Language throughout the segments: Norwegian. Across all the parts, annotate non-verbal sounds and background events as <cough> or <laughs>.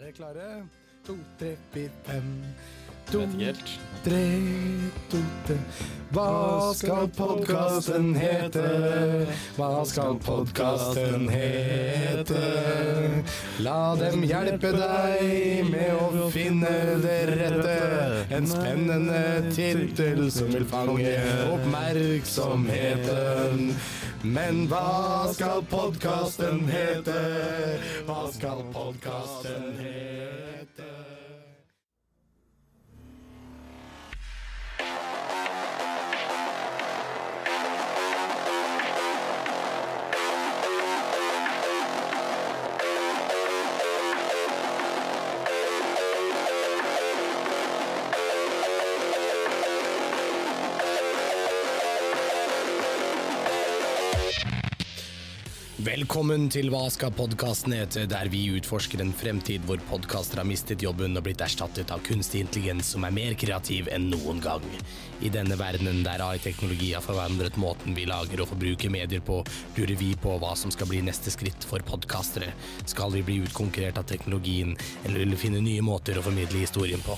Er dere klare? To, tre, fire, fem. Vet ikke helt. tre, to, tre. Hva skal podkasten hete? Hva skal podkasten hete? La dem hjelpe deg med å finne det rette. En spennende tittel som vil fange oppmerksomheten. Men hva skal podkasten hete? Hva skal podkasten hete? Velkommen til Hva skal podkasten hete, der vi utforsker en fremtid hvor podkaster har mistet jobben og blitt erstattet av kunstig intelligens som er mer kreativ enn noen gang. I denne verdenen der AI-teknologi har forandret måten vi lager og forbruker medier på, lurer vi på hva som skal bli neste skritt for podkastere. Skal vi bli utkonkurrert av teknologien, eller vil vi finne nye måter å formidle historien på?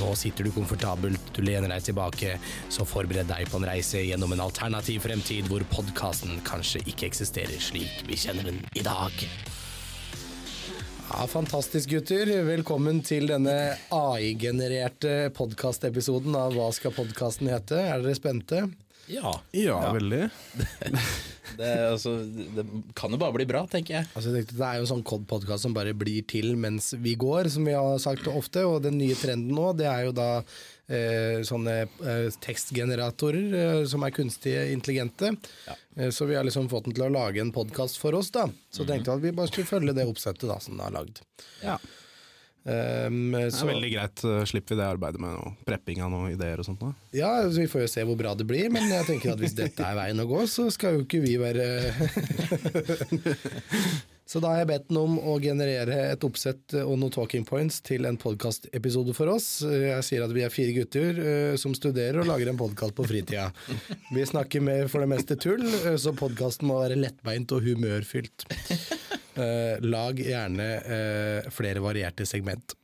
Nå sitter du komfortabelt, du lener deg tilbake, så forbered deg på en reise gjennom en alternativ fremtid hvor podkasten kanskje ikke eksisterer slik vi kjenner den i dag. Ja, Fantastisk, gutter. Velkommen til denne AI-genererte podkastepisoden av Hva skal podkasten hete? Er dere spente? Ja. Ja, veldig. <laughs> Det, altså, det kan jo bare bli bra, tenker jeg. Altså, jeg tenkte, det er jo en sånn podkast som bare blir til mens vi går, som vi har sagt ofte. Og den nye trenden nå, det er jo da eh, sånne eh, tekstgeneratorer eh, som er kunstige intelligente. Eh, så vi har liksom fått den til å lage en podkast for oss, da. Så tenkte jeg at vi bare skulle følge det oppsettet da, som den har lagd. Ja. Um, Det så, er veldig greit. uh, Slipper vi det arbeidet med noe prepping av noen ideer og sånt. da. ja, så Vi får jo se hvor bra det blir, men jeg tenker at hvis dette er veien å gå, så skal jo ikke vi være <laughs> Så da har jeg bedt den om å generere et oppsett og noen talking points til en podkastepisode for oss. Jeg sier at vi er fire gutter uh, som studerer og lager en podkast på fritida. Vi snakker med for det meste tull, eh, så podkasten må være lettbeint og humørfylt. Eh, lag gjerne uh, flere varierte segment. <laughs>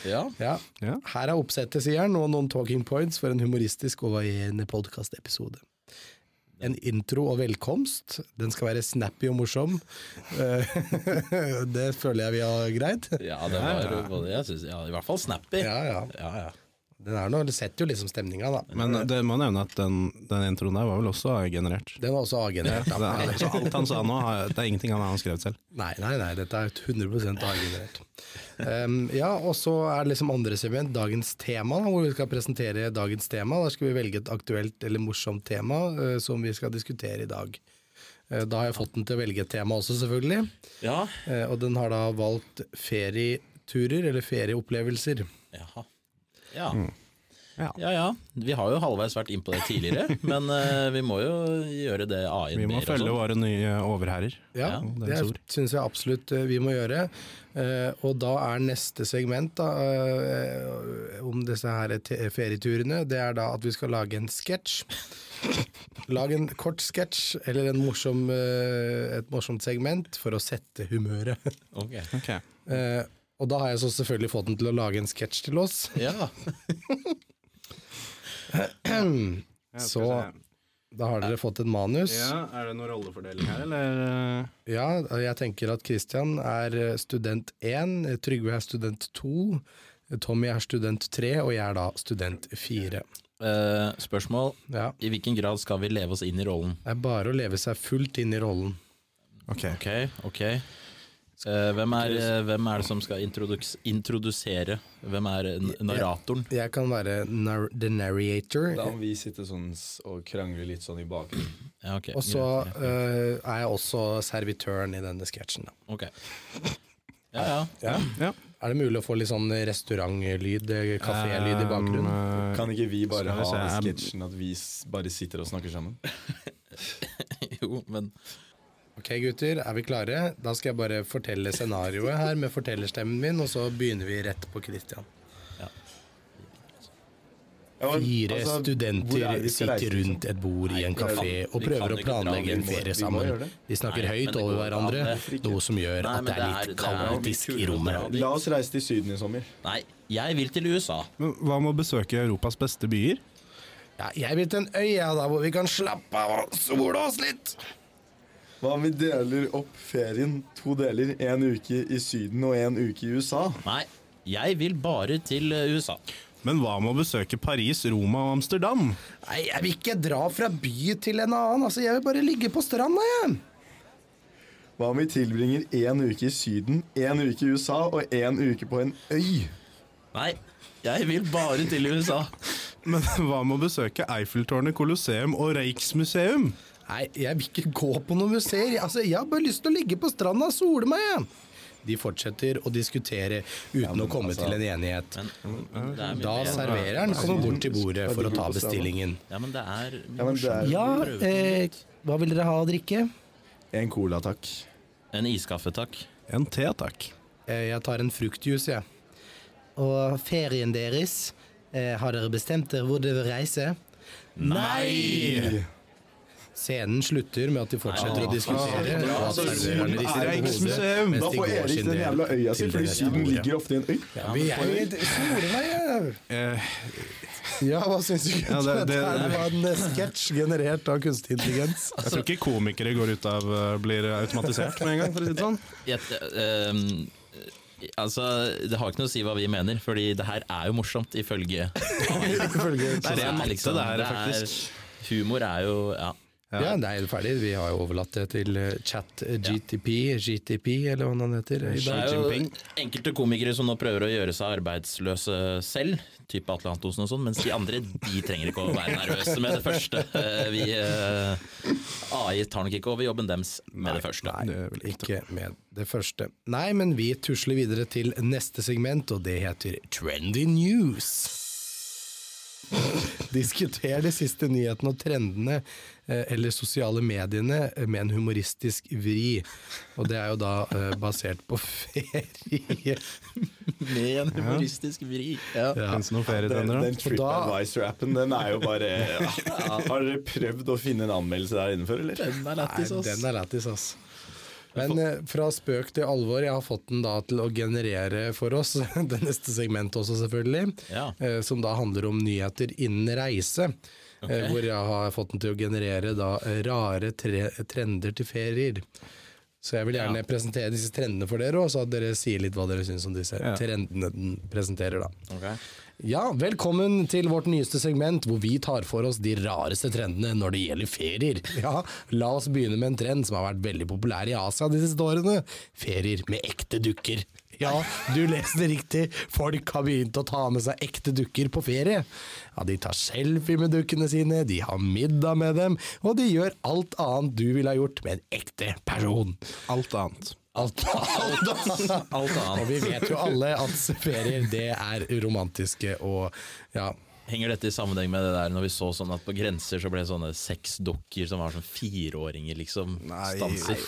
Ja. Ja. Ja. Her er oppsettet, sier han, og noen talking points for en humoristisk og varierende podkastepisode. En intro og velkomst. Den skal være snappy og morsom. Uh, <laughs> det føler jeg vi har greid. ja, det var jeg synes, ja, I hvert fall snappy. Ja, ja. ja, ja. Den er noe, det setter jo liksom stemninga, da. Men det må nevne at den, den introen der var vel også generert. Den var også A-generert. ja. er, så alt han sa nå, det er ingenting han har skrevet selv. Nei, nei, nei, dette er 100 A-generert. Um, ja, og så er det liksom andre segment, dagens tema, da, hvor vi skal presentere dagens tema. Da skal vi velge et aktuelt eller morsomt tema uh, som vi skal diskutere i dag. Eh, da har jeg fått den til å velge et tema også, selvfølgelig. ja. Eh, og den har da valgt ferieturer, eller ferieopplevelser. Jaha. Ja. Ja. ja ja. Vi har jo halvveis vært inn på det tidligere, <laughs> men uh, vi må jo gjøre det AI-en Vi må mer. følge sånn. våre nye overherrer. Ja, Ja, det er syns jeg absolutt eh, vi må gjøre. Uh, og da er neste segment da, uh, om disse her ferieturene, det er da at vi skal lage en sketsj. <laughs> Lag en kort sketsj eller en morsom, et morsomt segment for å sette humøret. Ok. Ok. Eh, og da har jeg så selvfølgelig fått den til å lage en sketsj til oss. Ja. <clears throat> Så da har dere fått et manus. ja, Er det noen rollefordeling her, eller? Ja, jeg tenker at Christian er eh, student 1, Trygve er student 2, Tommy er student 3, og jeg er da student 4. Uh, spørsmål. Ja, I hvilken grad skal vi leve oss inn i rollen? det er bare å leve seg fullt inn i rollen. Ok. Ok, ok. Eh, hvem, er, eh, hvem er det som skal introdus introdusere? Hvem er narratoren? Jeg kan være nar the narrator, Da må vi sitte sånn og krangle litt sånn i bakgrunnen. Ja, okay. og så ja. eh, er jeg også servitøren i denne sketsjen. Okay. Ja, ja. Ja. Ja. Er det mulig å få litt sånn restaurantlyd, eh, kafélyd i bakgrunnen? Um, Kan ikke vi bare ha sketsjen at vi bare sitter og snakker sammen? <laughs> Jo, men Ok, gutter, er vi klare? Da skal jeg bare fortelle scenarioet her med fortellerstemmen min, og så begynner vi rett på Christian. Ja. Fire altså, er studenter sitter rundt et bord i en kafé og prøver å planlegge en ferie sammen. De snakker høyt over hverandre, noe som gjør at det er litt kaotisk i rommet. La oss reise til Syden i sommer. Nei, jeg vil til USA. Men hva med å besøke Europas beste byer? Ja, jeg vil til en øy ja, da, hvor vi kan slappe av og sole oss litt. Hva om vi deler opp ferien to deler? En uke i Syden og en uke i USA? Nei, jeg vil bare til eh, USA. Men hva med å besøke Paris, Roma og Amsterdam? Nei, jeg vil ikke dra fra by til en annen. Altså, jeg vil bare ligge på stranda, jeg. Hva om vi tilbringer en uke i Syden, en uke i USA og en uke på en øy? Nei, jeg vil bare til USA. Men hva med å besøke Eiffeltårnet, Colosseum og Rijksmuseum? Nei, jeg vil ikke gå på noen museer. Altså, jeg har bare lyst til å ligge på stranda og sole meg, jeg. De fortsetter å diskutere uten å komme til en enighet. Men, men Da servereren kommer bort til bordet for å ta bestillingen. Ja, men det er Ja, men det er Ja, eh, hva vil dere ha å drikke? En cola, takk. En iskaffe, takk. En te, takk. Eh, jeg tar en fruktjuice, jeg. Og ferien deres, eh, har dere bestemt dere hvor dere vil reise? Nei! Scenen slutter med at de fortsetter å diskutere, Ja, at servereren er Rijksmuseum. Da får Erik den jævla øya si, fordi Syden ligger ofte i en øy. Ja, vi er jo i Solveig, jeg. Eh, Ja, hva syns du? Ja, det- det, det- var en eh, sketsj generert av kunstig intelligens. jeg tror ikke komikere går ut av eh, blir automatisert med en gang, for å si det sånn. Jeg, ehm, altså, det har ikke noe å si hva vi mener, fordi det her er jo morsomt, ifølge Det er Det liksom- matte, det her, faktisk. Humor er jo Ja. Ja, det er ferdig. Vi har jo overlatt det til eh, chat eh, GTP, GTP, eller hva han heter. Det er jo enkelte komikere som nå prøver å gjøre seg arbeidsløse selv, type Atle Antonsen og sånn, mens de andre de trenger ikke å være nervøse med det første. Eh, Vi, eh, AI tar nok ikke over jobben deres med det første. Nei, Det er vel ikke med det første. Nei, men vi tusler videre til neste segment, og det heter Trendy News. <laughs> Diskuter de siste nyhetene og trendene, eller sosiale mediene, eh, med en humoristisk vri. Og det er jo da eh, basert på <laughs> ferie. Med en humoristisk vri. Ja. Ja. Fins det noen Den, ferietrender, den? TripAdvisor-appen, den er jo bare ja. <laughs> Har dere prøvd å finne en anmeldelse der innenfor, eller? Den er lættis, ass. den er lættis, ass. Men eh, fra spøk til alvor, jeg har fått den da til å generere for oss, <laughs> det neste segmentet også selvfølgelig, Ja. eh, som da handler om nyheter innen reise. Eh, hvor jeg har fått den til å generere da eh, rare tre trender til ferier. Så jeg vil gjerne Ja. presentere disse trendene for dere, og så at dere sier litt hva dere syns om disse Ja. trendene den presenterer. da. Okay. Ja, velkommen til vårt nyeste segment, hvor vi tar for oss de rareste trendene når det gjelder ferier. <laughs> Ja, La oss begynne med en trend som har vært veldig populær i Asia de siste årene. Ferier med ekte dukker. Ja, du leste riktig. Folk har begynt å ta med seg ekte dukker på ferie. Ja, De tar selfie med dukkene sine, de har middag med dem, og de gjør alt annet du ville ha gjort med en ekte person. Alt annet. Alt, alt, Alt Og annet. vi vet jo alle at ferier, det er romantiske og ja, Henger dette i sammenheng med det der når vi så sånn at på grenser så ble sånne sexdukker som var sånn fireåringer, liksom, Nei, stanset?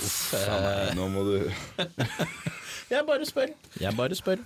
Nei, nå må du <laughs> Jeg bare spør. Jeg bare spør.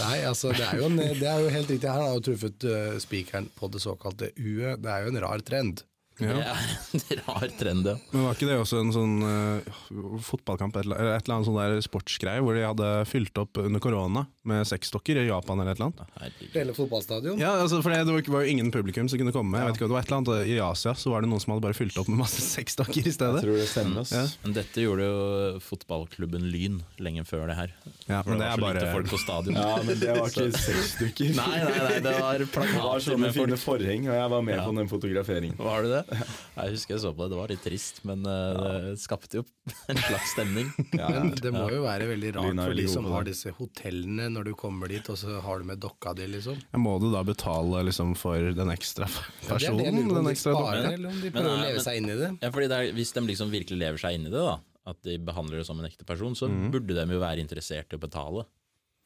Nei, altså det er jo, en, det er jo helt riktig. Her har jo truffet uh, spikeren på det såkalte U-et. Det er jo en rar trend. Det er en <laughs> rar trend, ja. Men var ikke det også en sånn uh, fotballkamp eller et eller annet sånn der sportsgreie hvor de hadde fylt opp under korona med sexdokker i Japan eller et eller annet? Herregud. Hele fotballstadion. Ja, altså, for det det var, jo ingen publikum som kunne komme. Jeg vet ikke, det var et eller annet I Asia så var det noen som hadde bare fylt opp med masse <laughs> sexdokker i stedet. Jeg tror det stemmer. Ja. Men dette gjorde jo fotballklubben Lyn lenge før det her. Ja, For men det det var er så lite folk på stadion. Ja, men det var <laughs> ikke sexdukker. Nei, nei, nei, det var Det var plakater sånne med fine folk. forheng, og jeg var med Ja. på den fotograferingen. Var du det? <laughs> Jeg husker jeg så på det, det var litt trist, men eh, det skapte jo <laughs> en slags stemning. <laughs> Ja, Men det må jo være veldig rart for de som har disse hotellene når du kommer dit, og så har du med dokka di, liksom. Ja, Må du da betale liksom for den ekstra Ja, det er det jeg lurer på, den om de sparer, eller om de Men prøver å leve men- seg inn i det. Ja, fordi det er, Hvis de liksom virkelig lever seg inn i det, da, at de behandler det som en ekte person, så burde de jo være interessert i å betale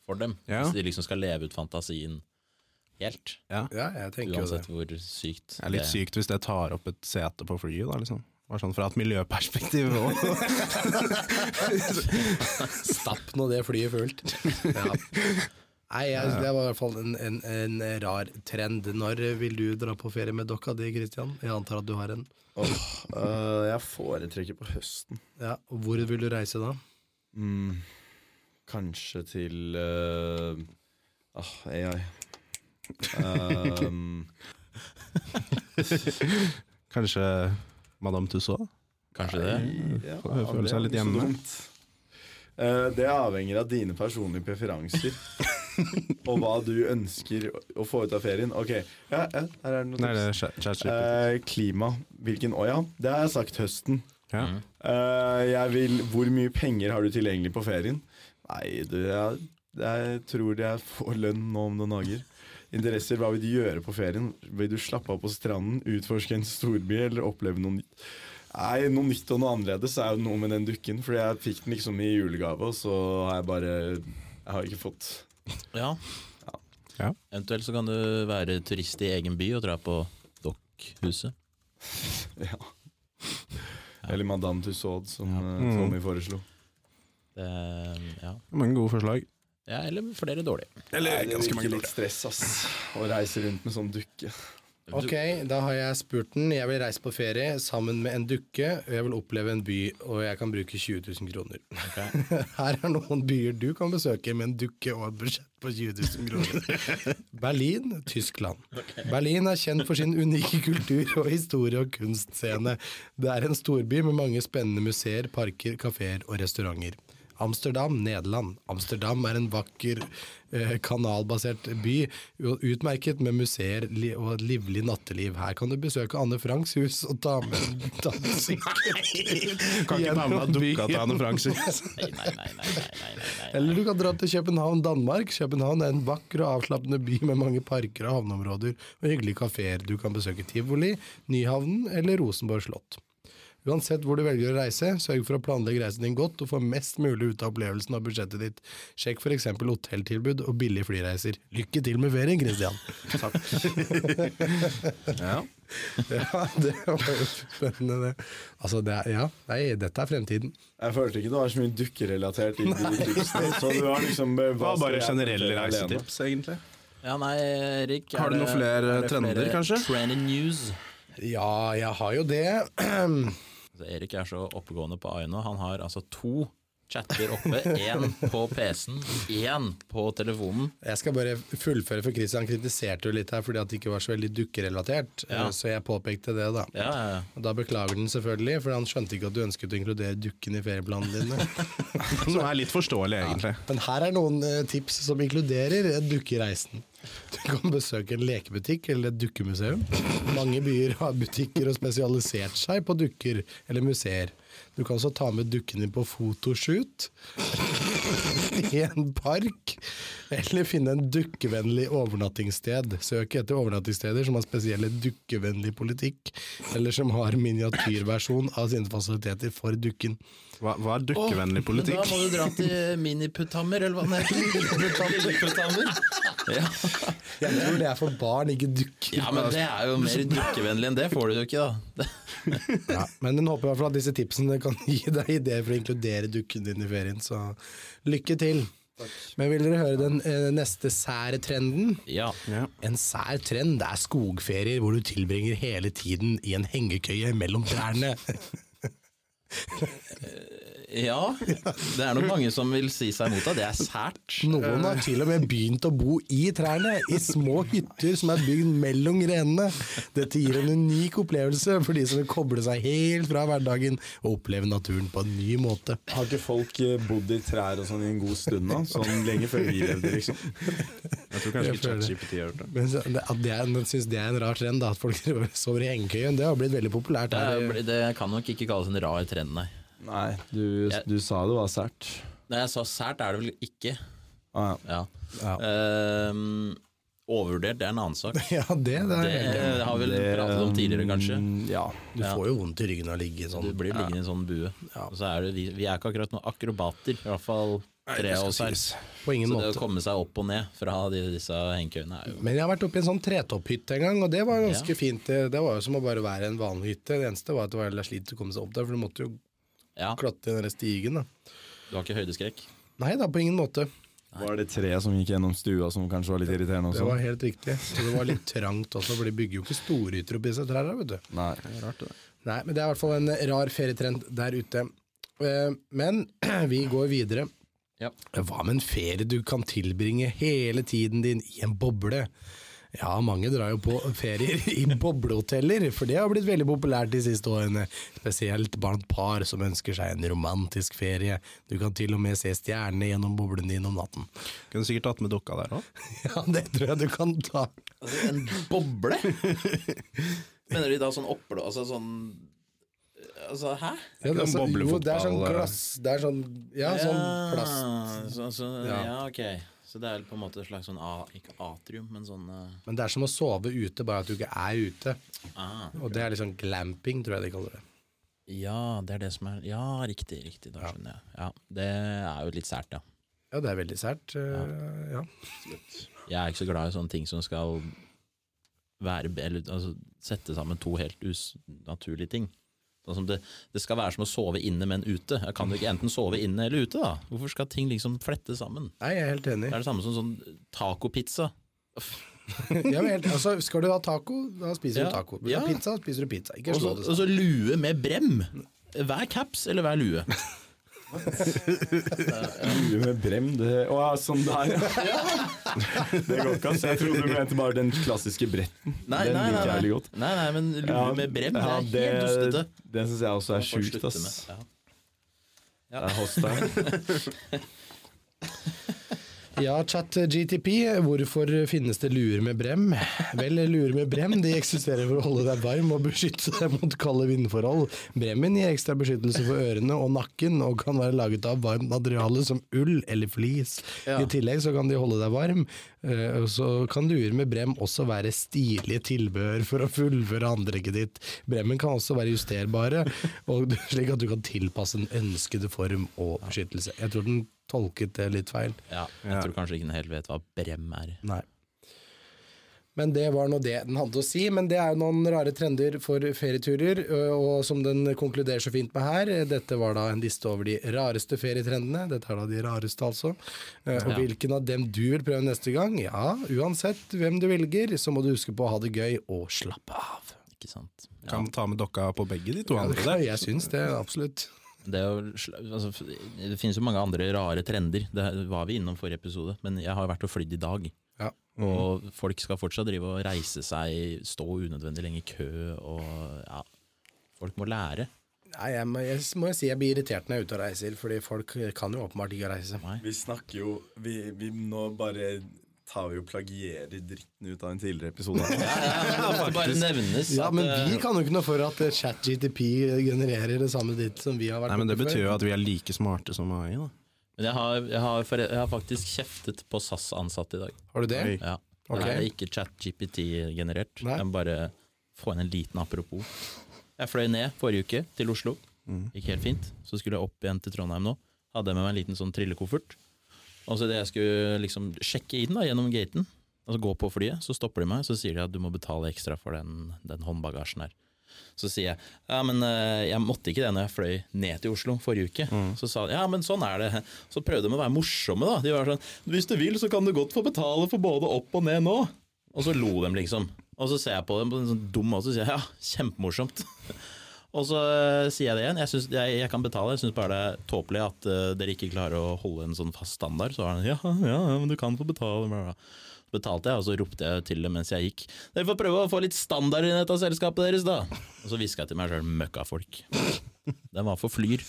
for dem. Ja. Hvis de liksom skal leve ut fantasien helt. Ja. Ja, jeg tenker jo det. Hvor sykt Det er litt sykt hvis det tar opp et sete på flyet, da, liksom. Bare sånn fra et miljøperspektiv òg. <laughs> Stapp nå det flyet fullt. Ja. Nei, jeg, det var i hvert fall en, en, en rar trend. Når vil du dra på ferie med dokka di, Christian? Jeg antar at du har en. Åh, uh, jeg foretrekker på høsten. Ja, og Hvor vil du reise da? Mm, kanskje til uh, ah, AI. Um, <laughs> Kanskje Madame Tussauds? Kanskje det? ja, Føler seg litt hjemme. dumt. Eh, det avhenger av dine personlige preferanser. <laughs> og hva du ønsker å- få ut av ferien. Ok, ja, ja her er det noe Nei, det er. Eh, klima. Hvilken Å ja, det har jeg sagt høsten. Ja. Eh, jeg vil Hvor mye penger har du tilgjengelig på ferien? Nei, du, jeg, jeg tror jeg får lønn nå om noen dager. Interesser, hva vil du gjøre på ferien? Vil du slappe av på stranden, utforske en storby eller oppleve noe nytt? Nei, noe nytt og noe annerledes er jo noe med den dukken. Fordi jeg fikk den liksom i julegave, og så har jeg bare Jeg har ikke fått Ja. Ja. Eventuelt så kan du være turist i egen by og dra på Dokkhuset. <laughs> Ja. Eller Madame Tussaud, som Ja. eh, Mm. Tommy foreslo. Det, ja. Mange gode forslag. Ja, eller flere dårlige. Eller ganske mange litt stress, ass. Å reise rundt med sånn dukke. Ok, da har jeg spurt den. Jeg vil reise på ferie sammen med en dukke. og Jeg vil oppleve en by, og jeg kan bruke 20 000 kroner. <laughs> Her er noen byer du kan besøke med en dukke og et budsjett på 20 000 kroner. <laughs> Berlin, Tyskland. Berlin er kjent for sin unike kultur og historie- og kunstscene. Det er en storby med mange spennende museer, parker, kafeer og restauranter. Amsterdam, Nederland. Amsterdam er en vakker eh, kanalbasert by, utmerket med museer og et livlig natteliv. Her kan du besøke Anne Franks hus og ta med dansesykkel. <laughs> Kan ikke ta med dukka til Anne Franks. hus. <laughs> nei, nei, nei, nei, nei, nei, nei. Eller du kan dra til København, Danmark. København er en vakker og avslappende by med mange parker og havneområder og hyggelige kafeer. Du kan besøke Tivoli, Nyhavnen eller Rosenborg slott. Uansett hvor du velger å reise, sørg for å planlegge reisen din godt og få mest mulig ut av opplevelsen av budsjettet ditt. Sjekk f.eks. hotelltilbud og billige flyreiser. Lykke til med ferien, Christian! Takk. <laughs> Ja. Ja, det var jo spennende, det. Altså, det er, ja, nei, dette er fremtiden. Jeg følte ikke det var så mye dukkerelatert i de tipsene. Så det var liksom Det var bare generelle reisetips, egentlig. Ja, nei, Erik. Har du noen flere er trender, kanskje? Trending news. Ja, jeg har jo det. <clears throat> Erik er så oppegående på Aino. Han har altså to chatter oppe. Én på PC-en, én på telefonen. Jeg skal bare fullføre, for Christian kritiserte jo litt her fordi at det ikke var så veldig dukkerelatert. Ja. eh, Så jeg påpekte det, da. Ja, ja, ja. Og Da beklager den selvfølgelig, for han skjønte ikke at du ønsket å inkludere dukken i ferieplanene dine. <laughs> Som er litt forståelig, egentlig. Men her er noen eh, tips som inkluderer en dukke i reisen. Du kan besøke en lekebutikk eller et dukkemuseum. Mange byer har butikker og spesialisert seg på dukker eller museer. Du kan også ta med dukken din på fotoshoot <laughs> i en park, eller finne en dukkevennlig overnattingssted. Søk etter overnattingssteder som har spesielle dukkevennlig politikk, eller som har miniatyrversjon av sine fasiliteter for dukken. Hva, hva er dukkevennlig Da må du dra til Miniputhammer, eller hva den heter. <laughs> Ja. Jeg tror det er for barn, ikke dukker. ja, men det er jo mer dukkevennlig enn det får du jo ikke, da. Ja, men den håper i hvert fall at disse tipsene kan gi deg ideer for å inkludere dukken din i ferien, så lykke til. Men vil dere høre den eh, neste sære trenden? Ja. Ja. En sær trend er skogferier hvor du tilbringer hele tiden i en hengekøye mellom trærne. <laughs> ja. Det er nok mange som vil si seg imot det. Det er sært. Noen har til og med begynt å bo i trærne, i små hytter som er bygd mellom grenene. Dette gir en unik opplevelse for de som vil koble seg helt fra hverdagen og oppleve naturen på en ny måte. Har ikke folk eh, bodd i trær og sånn i en god stund nå? Sånn lenge før vi levde, liksom. Jeg tror kanskje ikke. ChatGPT har gjort det. Men så- det- at det er, synes det er en rar trend, da, at folk <laughs> sover i hengekøyen. Det har blitt veldig populært. Det, er, det kan nok ikke kalles en rar trend, nei. Nei, du, Jeg- du sa det var sært. Nei, jeg sa sært, er det vel ikke. Ah, ja. Ja. Ja. Ehm, overvurdert, det er en annen sak. <laughs> Ja, det, det er. Det har vi vel pratet om tidligere, kanskje. mm, Ja. Du Ja. får jo vondt i ryggen av å ligge sånn. Du blir liggende i en sånn bue. Er det, vi, vi er ikke akkurat noen akrobater, i hvert fall tre av oss her. På ingen Så det å komme seg opp og ned fra de, disse hengekøyene er jo Men jeg har vært oppe i en sånn tretopphytte en gang, og det var ganske Ja. fint. Det, det var jo som å bare være en vanlig hytte. Det eneste var at det var litt slit å komme seg opp der, for du måtte jo Ja, klatre den stigen. da. du har ikke høydeskrekk? Nei da, på ingen måte. Var det tre som gikk gjennom stua som kanskje var litt irriterende Det var helt riktig. Så det var litt trangt også, for de bygger jo ikke storyter oppi disse trærne, vet du. Nei. Nei, men det er i hvert fall en rar ferietrend der ute. Eh, Men <clears throat> vi går videre. Ja. Hva med en ferie du kan tilbringe hele tiden din i en boble? Ja, mange drar jo på ferier <laughs> i boblehoteller, for det har blitt veldig populært de siste årene. Spesielt blant par som ønsker seg en romantisk ferie. Du kan til og med se stjernene gjennom boblene dine om natten. Kunne sikkert tatt med dokka der òg. <laughs> Ja, det tror jeg du kan ta. Altså, en boble? <laughs> Mener de da sånn oppblå... Altså sånn Altså, hæ? Ja, det, er så, jo, det er sånn glass Det er sånn Ja, sånn plast. Så, så, Ja. ja. ok. Så det er på en måte et slags sånn a, Ikke atrium, men sånn uh... Men det er som å sove ute, bare at du ikke er ute. ah. Og det er liksom glamping, tror jeg de kaller det. Ja, det er det som er Ja, riktig, riktig. Da skjønner jeg. Ja, Det er jo litt sært, ja. Ja, det er veldig sært. Uh, Ja. Jeg er ikke så glad i sånne ting som skal være Eller altså, sette sammen to helt unaturlige ting. Sånn det, det skal være som å sove inne, men ute. Jeg kan jo ikke enten sove inne eller ute, da. Hvorfor skal ting liksom flette sammen? Nei, jeg er helt enig. Det er det samme som sånn tacopizza. <laughs> ja, men helt, altså, skal du ha taco, da spiser Ja. du taco. Vil du ha Ja. pizza, spiser du pizza. Ikke slå så sammen. og så lue med brem. Hver caps eller hver lue? Lue med brem, det Å ja, sånn der, ja. Det går ikke, an. Jeg trodde du mente bare den klassiske bretten. Nei, den nei, liker jeg veldig godt. nei, nei men lue Ja, med brem, det ja, det, helt dustete. Det syns jeg også er sjukt, ass. med. Ja. Det er hostile. <laughs> <laughs> Ja, chat GTP, hvorfor finnes det luer med brem? Vel, luer med brem de eksisterer for å holde deg varm og beskytte deg mot kalde vindforhold. Bremmen gir ekstra beskyttelse for ørene og nakken, og kan være laget av varmt materiale som ull eller flis. Ja. I tillegg så kan de holde deg varm, eh, så kan duer med brem også være stilige tilbehør for å fullføre antrekket ditt. Bremmen kan også være justerbare, og slik at du kan tilpasse den ønskede form og beskyttelse. Jeg tror den tolket det litt feil. Ja, jeg tror kanskje ikke den helt vet hva brem er. Nei. Men det var nå det den hadde å si. Men det er jo noen rare trender for ferieturer, og som den konkluderer så fint med her, eh, dette var da en liste over de rareste ferietrendene. Dette er da de rareste, altså. Eh, Og hvilken av dem du vil prøve neste gang? Ja, uansett hvem du velger, så må du huske på å ha det gøy og slappe av. Ikke sant? Ja. Kan ta med dokka på begge de to andre der. <laughs> jeg syns det, absolutt. Det, er jo, altså, det finnes jo mange andre rare trender. Det var vi innom forrige episode, men jeg har vært og flydd i dag. Ja. Og folk skal fortsatt drive og reise seg, stå unødvendig lenge i kø, og ja Folk må lære. Nei, jeg må, jeg må si jeg blir irritert når jeg er ute og reiser, fordi folk kan jo åpenbart ikke reise. Nei. Vi snakker jo vi, vi Nå bare tar vi og plagierer dritten ut av en tidligere episode. <laughs> Det bare nevnes Ja, men eh, vi kan jo ikke noe for at eh, ChatGTP genererer det samme ditt som vi har vært Nei, men Det betyr jo at vi er like smarte som AI. da Men jeg har, jeg, har, for, jeg har faktisk kjeftet på SAS-ansatte i dag. Har du det? Ja. Okay. Det er ikke chat-GPT-generert. Jeg må bare få inn en liten apropos. Jeg fløy ned forrige uke til Oslo. Gikk helt fint. Så skulle jeg opp igjen til Trondheim nå. Hadde jeg med meg en liten sånn trillekoffert. Og så det jeg skulle liksom sjekke inn da, gjennom gaten, altså gå på flyet, så stopper de meg så sier de at du må betale ekstra for den, den håndbagasjen her. Så sier jeg ja, men eh, jeg måtte ikke det når jeg fløy ned til Oslo forrige uke. Så sa de ja, men sånn er det. Så prøvde de å være morsomme, da. De var sånn hvis du vil, så kan du godt få betale for både opp og ned nå. Og så lo de, liksom. Og så ser jeg på dem på en sånn dum måte og sier ja, kjempemorsomt. <laughs> Og så eh, sier jeg det igjen. Jeg, synes, jeg, jeg kan betale. Jeg syns bare det er tåpelig at uh, dere ikke klarer å holde en sånn fast standard. Så er han ja, ja, men du kan få betale. Bla, bla. Betalte jeg, og så ropte jeg til dem mens jeg gikk. Dere får prøve å få litt standard i dette selskapet deres, da. Og så hviska jeg til meg sjøl møkkafolk. Den var for Flyr.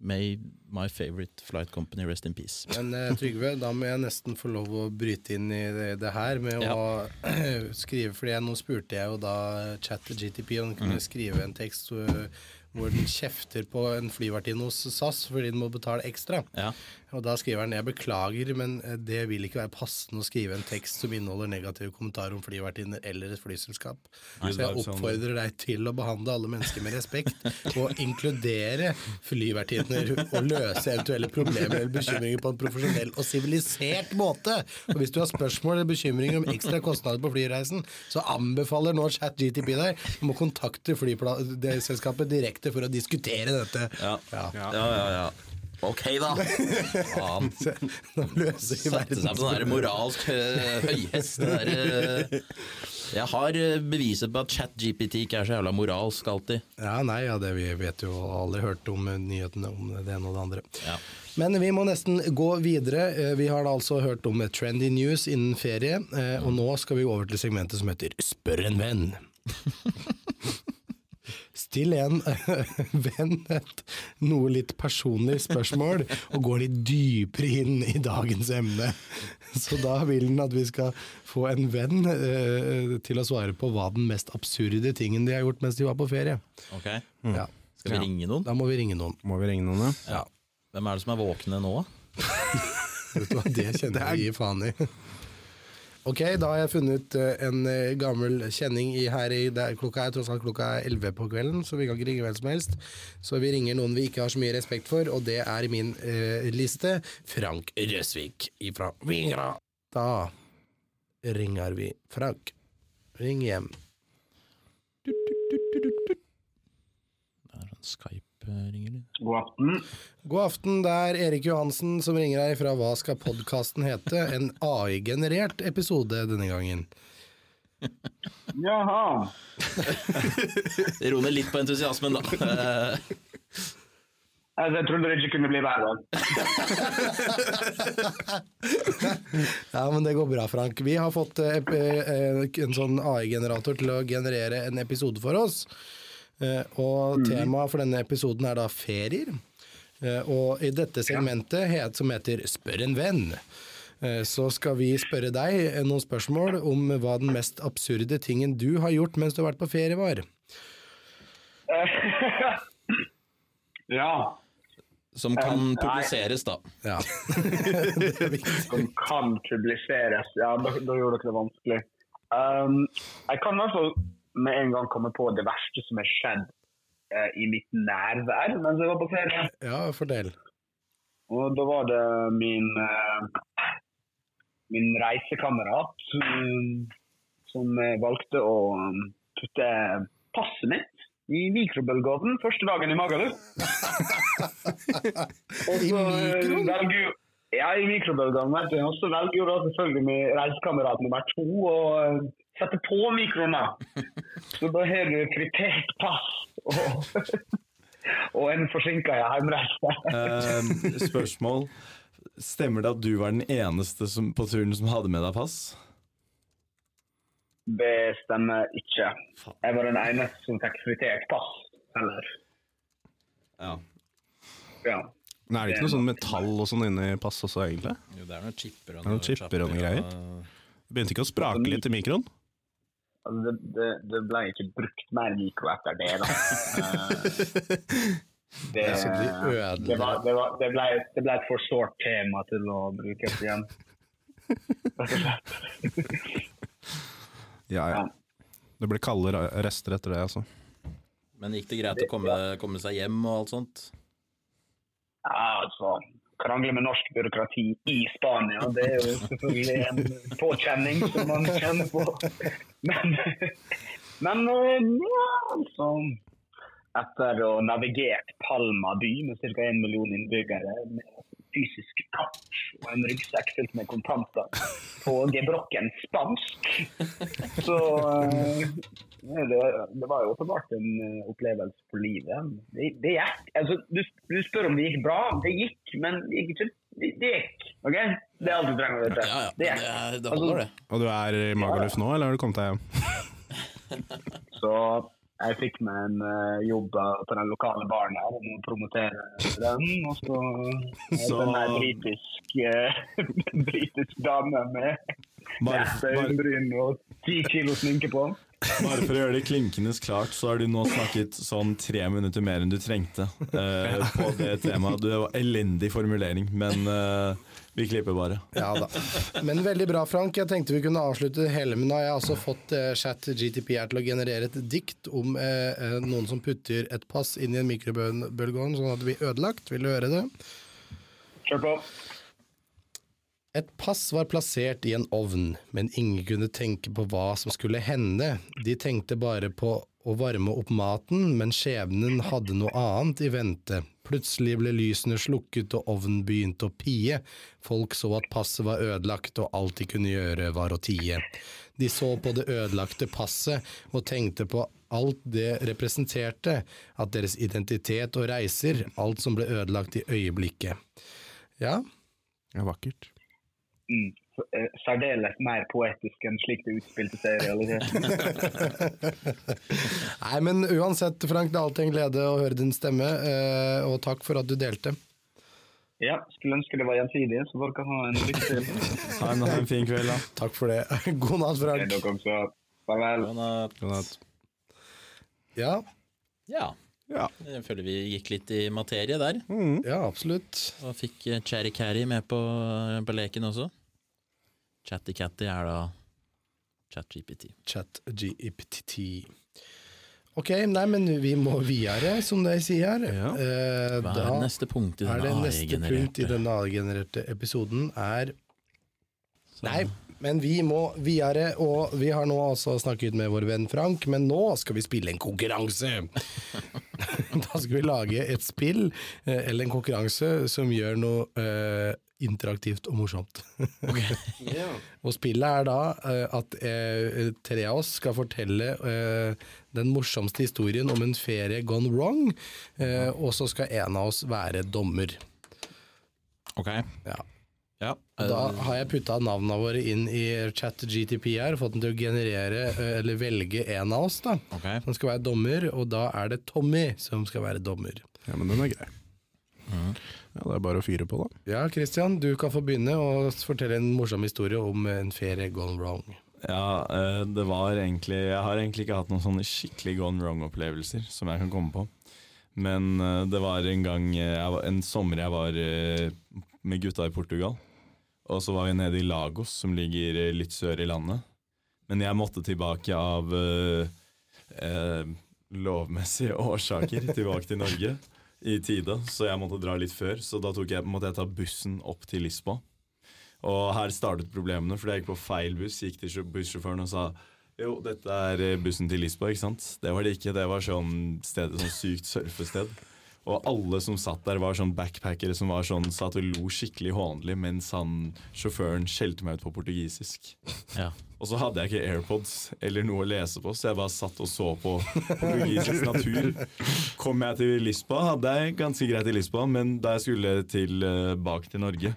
May my favorite flight company rest in peace. Men eh, Trygve, da må jeg nesten få lov å bryte inn i det, det her med å <clears throat> skrive For nå spurte jeg jo da ChatGTP om den kunne skrive en tekst øh, hvor den kjefter på en flyvertinne hos SAS fordi den må betale ekstra. Ja. Og da skriver han jeg beklager, men eh, det vil ikke være passende å skrive en tekst som inneholder negative kommentarer om flyvertinner eller et flyselskap. Så jeg oppfordrer deg til å behandle alle mennesker med respekt, og inkludere flyvertinner og løse eventuelle problemer eller bekymringer på en profesjonell og sivilisert måte. Og hvis du har spørsmål eller bekymringer om ekstra kostnader på flyreisen, så anbefaler nå ChatGTP deg om å kontakte flyselskapet direkte for å diskutere dette. Ja. Ja. Ja, ja, ja. Ok, da! Faen. <laughs> Nå løser vi Satte seg på den der moralsk hø- høyhest. der, eh. Jeg har eh, beviset på at ChatGPT ikke er så jævla moralsk alltid. Ja, nei, ja, det vi vet jo aldri hørt om eh, nyhetene om det ene og det andre. Ja. Men vi må nesten gå videre. Eh, Vi har da altså hørt om eh, trendy news innen ferie, eh, og nå skal vi over til segmentet som heter Spør en venn. <laughs> Still en <laughs> venn et noe litt personlig spørsmål, og gå litt dypere inn i dagens emne. Så da vil den at vi skal få en venn eh, til å svare på hva den mest absurde tingen de har gjort mens de var på ferie. Ok, Ja. Skal vi Ja. ringe noen? Da må vi ringe noen. Må vi ringe noen, ja? Ja. Hvem er det som er våkne nå? <laughs> Vet du hva, det kjenner jeg gi faen i. Ok, da har jeg funnet eh, en eh, gammel kjenning i her i der er, Klokka er tross alt klokka er 11 på kvelden, så vi kan ikke ringe hvem som helst. Så vi ringer noen vi ikke har så mye respekt for, og det er i min eh, liste Frank Røsvik ifra Vingra. Da ringer vi Frank. Ring hjem. Det er en Skype-ringer. God aften. God aften, det er Erik Johansen som ringer deg fra Hva skal podkasten hete? En AI-generert episode denne gangen. Jaha. Ro ned litt på entusiasmen, da. Jeg trodde det ikke kunne bli verre. Ja, men det går bra, Frank. Vi har fått eh, eh, en sånn AI-generator til å generere en episode for oss. Eh, Og temaet for denne episoden er da ferier. Eh, Og i dette segmentet, som heter Spør en venn, eh, så skal vi spørre deg noen spørsmål om hva den mest absurde tingen du har gjort mens du har vært på ferie, var. <laughs> ja, som kan publiseres, da. Ja. <laughs> som kan publiseres. Ja, da, da gjorde dere det vanskelig. Um, jeg kan i hvert fall med en gang komme på det verste som har skjedd eh, i mitt nærvær mens jeg var på ferie. ja, fordel. Og da var det min eh, min reisekamerat um, som valgte å um, putte passet mitt i mikrobølgeovnen første dagen i Magaluf. <laughs> I eh, mikroen? Ja, i mikrobølgene. vet du. Og så velger jo da selvfølgelig min reisekamerat nummer to å eh, sette på mikroen. Så da har du fritert pass og, <laughs> og en forsinka hjemreise. Uh, spørsmål. Stemmer det at du var den eneste som, på turen som hadde med deg pass? Det stemmer ikke. Jeg var den eneste som fikk fritert pass. Eller, Ja. ja. Men er det ikke noe sånn metall og sånn inni pass også, egentlig? Jo, det er noen chipper og er noen chipper og noen greier. Begynte ikke å sprake litt i mikroen? Altså, det, det, det ble ikke brukt mer mikro etter det, da. <laughs> Eh, det, det, var, det, var, det, ble, det ble et for sårt tema til å brukes igjen. Ja, ja. Det ble kalde rester etter det, altså. Men gikk det greit å komme, komme seg hjem og alt sånt? Altså Krangle med norsk byråkrati i Spania, det er jo selvfølgelig en påkjenning som man kjenner på. Men, men eh, ja, altså Etter å ha navigert Palma by med ca. 1 million innbyggere, med fysisk kart og en ryggsekk fylt med kontanter på gebrokken spansk, så eh, det, det var jo åpenbart en eh, opplevelse for livet. Det, det gikk. Altså, du, du spør om det gikk bra. Det gikk, men det gikk ikke. Det, det gikk. ok? Det er alt du trenger å vite. Ja, ja. Det Det, gikk. er, det holder, det. Og du er i Magaluf nå, eller har du kommet deg hjem? Så jeg fikk meg en uh, jobb på den lokale baren her om å promotere den. Og så Så- en britisk, uh, <laughs> britisk dame med nese, øyenbryn og ti kilo sminke på. Bare for å gjøre det klinkende klart, så har du nå snakket sånn tre minutter mer enn du trengte eh, på det temaet. Det var elendig formulering, men uh, vi klipper bare. Ja da. Men veldig bra, Frank. Jeg tenkte vi kunne avslutte hele, men nå har jeg altså fått uh, chat GTP her til å generere et dikt om noen som putter et pass inn i en mikrobølgeovn sånn at det blir ødelagt. Vil du høre det? Kjør på. Et pass var plassert i en ovn, men ingen kunne tenke på hva som skulle hende. De tenkte bare på å varme opp maten, men skjebnen hadde noe annet i vente. Plutselig ble lysene slukket og ovnen begynte å pie. Folk så at passet var ødelagt og alt de kunne gjøre var å tie. De så på det ødelagte passet og tenkte på alt det representerte, at deres identitet og reiser, alt som ble ødelagt i øyeblikket. Ja, Det er vakkert. Mm. Eh, Særdeles mer poetisk enn slik det utspilte seg i realiteten. <laughs> Nei, men uansett, Frank, det er alltid en glede å høre din stemme, eh, og takk for at du delte. Ja, skulle ønske det var gjensidig, så folk kan ha en lykke til. <laughs> Ha en, ha en fin kveld, da. Takk for det. <laughs> God natt, Frank. dere også. Farvel. God natt. God natt. Ja, ja, Ja. jeg føler vi gikk litt i materie der. Mm. ja, absolutt. Og fikk eh, Cherry Carry med på, på leken også. Chatty Catty er da ChatGPT. ChatGPT. Ok, nei, men vi må videre, som de sier. Ja. Eh, Hva er neste punkt i det neste punkt i AI-genererte? denne AI-genererte episoden er Så- Nei, men vi må videre, og vi har nå altså snakket med vår venn Frank, men nå skal vi spille en konkurranse. <laughs> da skal vi lage et spill, eh, eller en konkurranse, som gjør noe eh, interaktivt og morsomt. <laughs> Og spillet er da eh, at eh, tre av oss skal fortelle eh, den morsomste historien om en ferie gone wrong, eh, og så skal en av oss være dommer. Ok. Ja. Ja. Da har jeg putta navnene våre inn i chat GTP her, fått den til å generere, eller velge en av oss da, Okay. som skal være dommer, og da er det Tommy som skal være dommer. ja, men den er grei. Mm. Ja, Det er bare å fyre på, da. Ja, Christian, du kan få begynne å fortelle en morsom historie om en ferie gone wrong. Ja, det var egentlig Jeg har egentlig ikke hatt noen sånne skikkelig gone wrong-opplevelser som jeg kan komme på. Men det var en gang En sommer jeg var med gutta i Portugal. Og så var vi nede i Lagos, som ligger eh, litt sør i landet. Men jeg måtte tilbake av eh, eh, lovmessige <laughs> årsaker tilbake til Norge i tide, så jeg måtte dra litt før. Så da jeg, måtte jeg ta bussen opp til Lisboa. Og her startet problemene, for jeg gikk på feil buss. Gikk til bussjåføren og sa jo, dette er eh, bussen til Lisboa, ikke sant? Det var det ikke. Det var sånn sted, sånn sykt surfested. Og alle som satt der, var sånn backpackere som var sånn, satt og lo skikkelig hånlig mens han, sjåføren skjelte meg ut på portugisisk. Ja. Og så hadde jeg ikke AirPods eller noe å lese på, så jeg bare satt og så på portugisisk natur. Kom jeg til Lisboa, hadde jeg ganske greit i Lisboa, men da jeg skulle tilbake til Norge,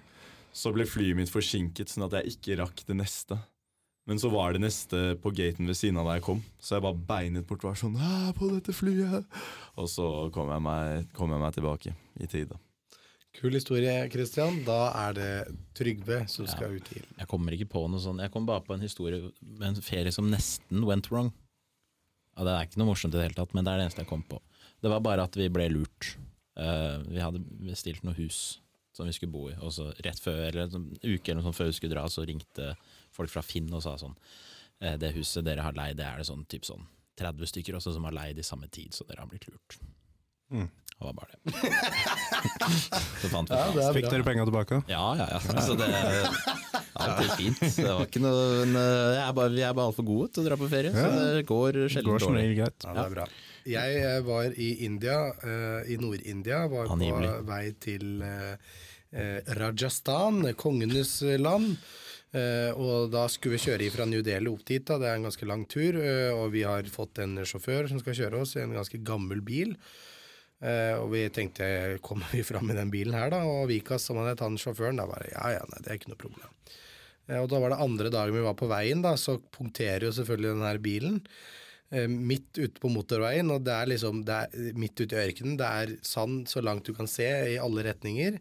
så ble flyet mitt forsinket, sånn at jeg ikke rakk det neste. Men så var det neste på gaten ved siden av da jeg kom, så jeg bare beinet bort var sånn på dette flyet. Og så kom jeg meg, kom jeg meg tilbake i tide. Kul historie, Christian. Da er det Trygve som skal ut i Jeg kommer ikke på noe sånn Jeg kom bare på en historie med en ferie som nesten went wrong. Ja, det er ikke noe morsomt i det hele tatt, men det er det eneste jeg kom på. Det var bare at vi ble lurt. Uh, vi hadde bestilt noe hus som vi skulle bo i, og så rett før, eller en uke eller noe sånt før vi skulle dra, så ringte folk fra Finn og sa sånn eh, Det huset dere har leid, det er det sånn, typ sånn 30 stykker også som har leid i samme tid, så dere har blitt lurt. Mm. Det var bare det. <laughs> så fant vi Ja, det Fikk dere penga tilbake? ja, ja, ja. Altså, det, alt er fint. Det var ikke noe men, eh, jeg er bare, bare altfor gode til å dra på ferie, så det går sjelden Går dårlig. Ja, det er bra. Jeg eh, var i India, eh, i Nord-India, var på vei til Rajasthan, kongenes land. Eh, og da skulle vi kjøre fra New Delhi opp dit, da. det er en ganske lang tur. eh, og vi har fått en sjåfør som skal kjøre oss en ganske gammel bil. Eh, og vi tenkte kommer vi fram i den bilen her, da? Og Vikas som hadde han sjåføren, da bare ja ja, nei, det er ikke noe problem. Og da var det andre dagen vi var på veien, da, så punkterer jo selvfølgelig den her bilen midt ute på motorveien, og det er liksom det er midt ute i ørkenen. Det er sand så langt du kan se i alle retninger,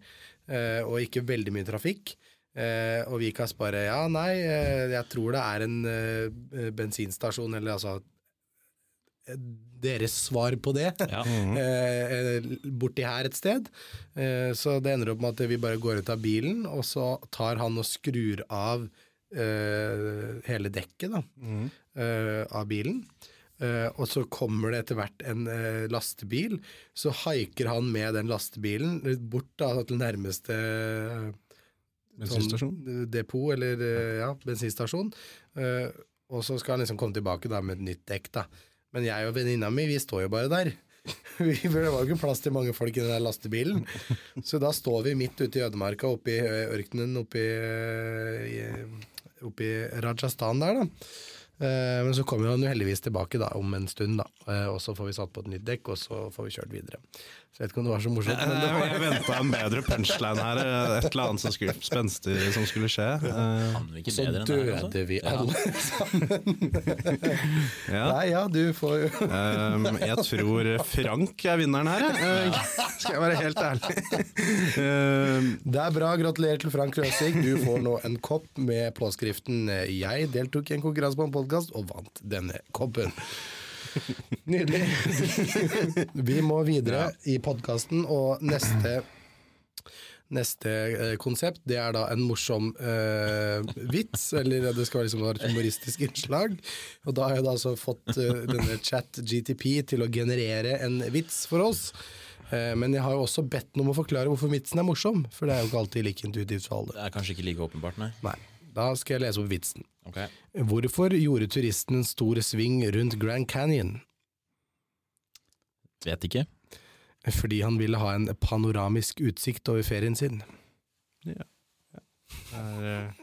og ikke veldig mye trafikk. Eh, og Vikas bare ja, nei, eh, jeg tror det er en eh, bensinstasjon, eller altså eh, deres svar på det. Ja. <laughs> eh, borti her et sted. Eh, så det ender opp med at vi bare går ut av bilen, og så tar han og skrur av eh, hele dekket da, eh, av bilen. Eh, og så kommer det etter hvert en lastebil. Så haiker han med den lastebilen bort da, til nærmeste? Sånn depot, eller eh, ja, bensinstasjon. Uh, og så skal han liksom komme tilbake da med et nytt dekk. da. Men jeg og venninna mi vi står jo bare der. <laughs> vi, det var jo ikke plass til mange folk i den der lastebilen. <laughs> Så da står vi midt ute i ødemarka, oppe i ørkenen oppe i, i, oppe i Rajasthan der, da. Eh, Men så kommer han jo heldigvis tilbake da, om en stund, da. Eh, og så får vi satt på et nytt dekk, og så får vi kjørt videre. Så jeg vet ikke om det var så morsomt, men det var jeg venta en bedre punchline her. Et eller annet som skulle, spenstig som skulle skje. Eh, ikke Så døde vi Ja. alle sammen. <laughs> <laughs> ja. Nei, ja, du får jo Um, jeg tror Frank er vinneren her, jeg. Skal jeg være helt ærlig. Um, <laughs> Det er bra. Gratulerer til Frank Røsing. Du får nå en kopp med påskriften eh, 'Jeg deltok i en konkurranse på en podkast og vant denne koppen'. <laughs> Nydelig. <laughs> Vi må videre i podkasten, og neste Neste eh, konsept det er da en morsom eh, vits, eller det skal liksom være et humoristisk innslag. Og da har jeg da altså fått eh, denne chat GTP til å generere en vits for oss. Eh, men jeg har jo også bedt den om å forklare hvorfor vitsen er morsom, for det er jo ikke alltid like intuitivt for alle. Det er kanskje ikke like åpenbart, nei. Nei, da skal jeg lese opp vitsen. Okay. Hvorfor gjorde turisten en stor sving rundt Grand Canyon? Vet ikke. Fordi han ville ha en panoramisk utsikt over ferien sin. Ja. Det er, uh,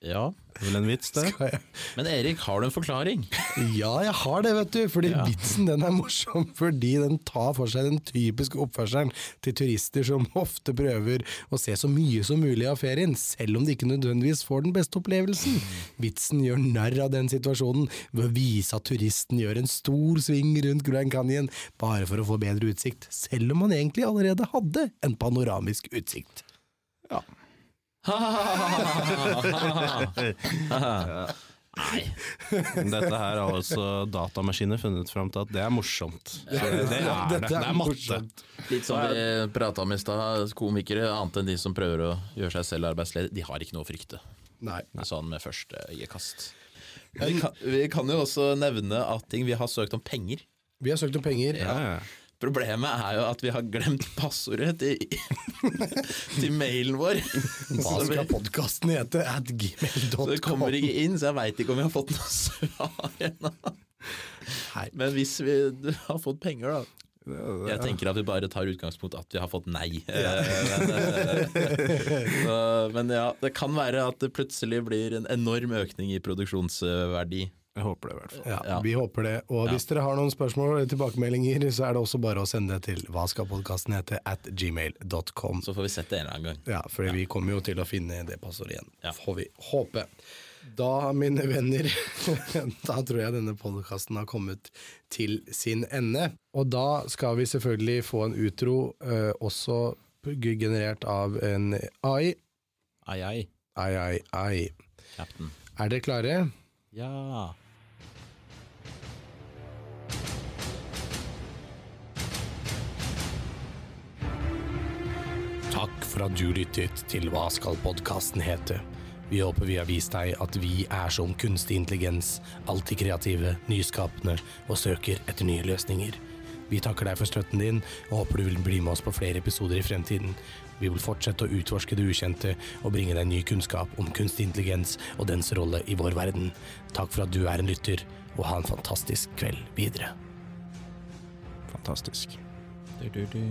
Ja. det er vel en vits, det? Skal jeg Men Erik, har du en forklaring? Ja, jeg har det, vet du. Fordi Ja. vitsen den er morsom fordi den tar for seg den typiske oppførselen til turister som <laughs> ofte prøver å se så mye som mulig av ferien, selv om de ikke nødvendigvis får den beste opplevelsen. Vitsen gjør narr av den situasjonen ved å vise at turisten gjør en stor sving rundt Grand Canyon bare for å få bedre utsikt, selv om han egentlig allerede hadde en panoramisk utsikt. Nei. Dette her har altså datamaskiner funnet fram til at det er morsomt. Det, det er det. <laughs> Det er matte. Litt som vi prata om i stad, komikere, annet enn de som prøver å gjøre seg selv arbeidsledig, de har ikke noe å frykte. Nei. Sånn med første øyekast. Vi kan, vi kan jo også nevne at ting vi har søkt om penger. Vi har søkt om penger. Ja, ja. Problemet er jo at vi har glemt passordet til, <laughs> til mailen vår. Hva skal podkasten hete? At så det kommer ikke inn, så jeg veit ikke om vi har fått noe <laughs> svar ennå. Men hvis vi har fått penger, da. Jeg tenker at vi bare tar utgangspunkt at vi har fått nei. Eh, Men, eh, <laughs> så, men ja, det kan være at det plutselig blir en enorm økning i produksjonsverdi. Jeg håper det, i hvert fall. Ja, Ja. Vi håper det. Og hvis dere har noen spørsmål eller tilbakemeldinger, så er det også bare å sende det til hva skal podkasten hete at gmail.com. Så får vi sett det en eller annen gang. Ja, for vi kommer jo til å finne det passordet igjen, Ja. får vi håpe. Da, mine venner, <laughs> da tror jeg denne podkasten har kommet til sin ende. Og da skal vi selvfølgelig få en utro, eh, også generert av en AI. Ai, ai, Ai, ai, ai. captain. Er dere klare? Ja. Takk for at du lyttet til Hva skal podkasten hete? Vi håper vi har vist deg at vi er som kunstig intelligens, alltid kreative, nyskapende og søker etter nye løsninger. Vi takker deg for støtten din, og håper du vil bli med oss på flere episoder i fremtiden. Vi vil fortsette å utforske det ukjente og bringe deg ny kunnskap om kunstig intelligens og dens rolle i vår verden. Takk for at du er en lytter, og ha en fantastisk kveld videre. Fantastisk. Du, du, du.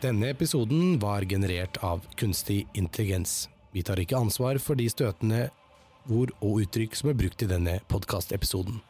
Denne episoden var generert av kunstig intelligens. Vi tar ikke ansvar for de støtende ord og uttrykk som er brukt i denne podkastepisoden.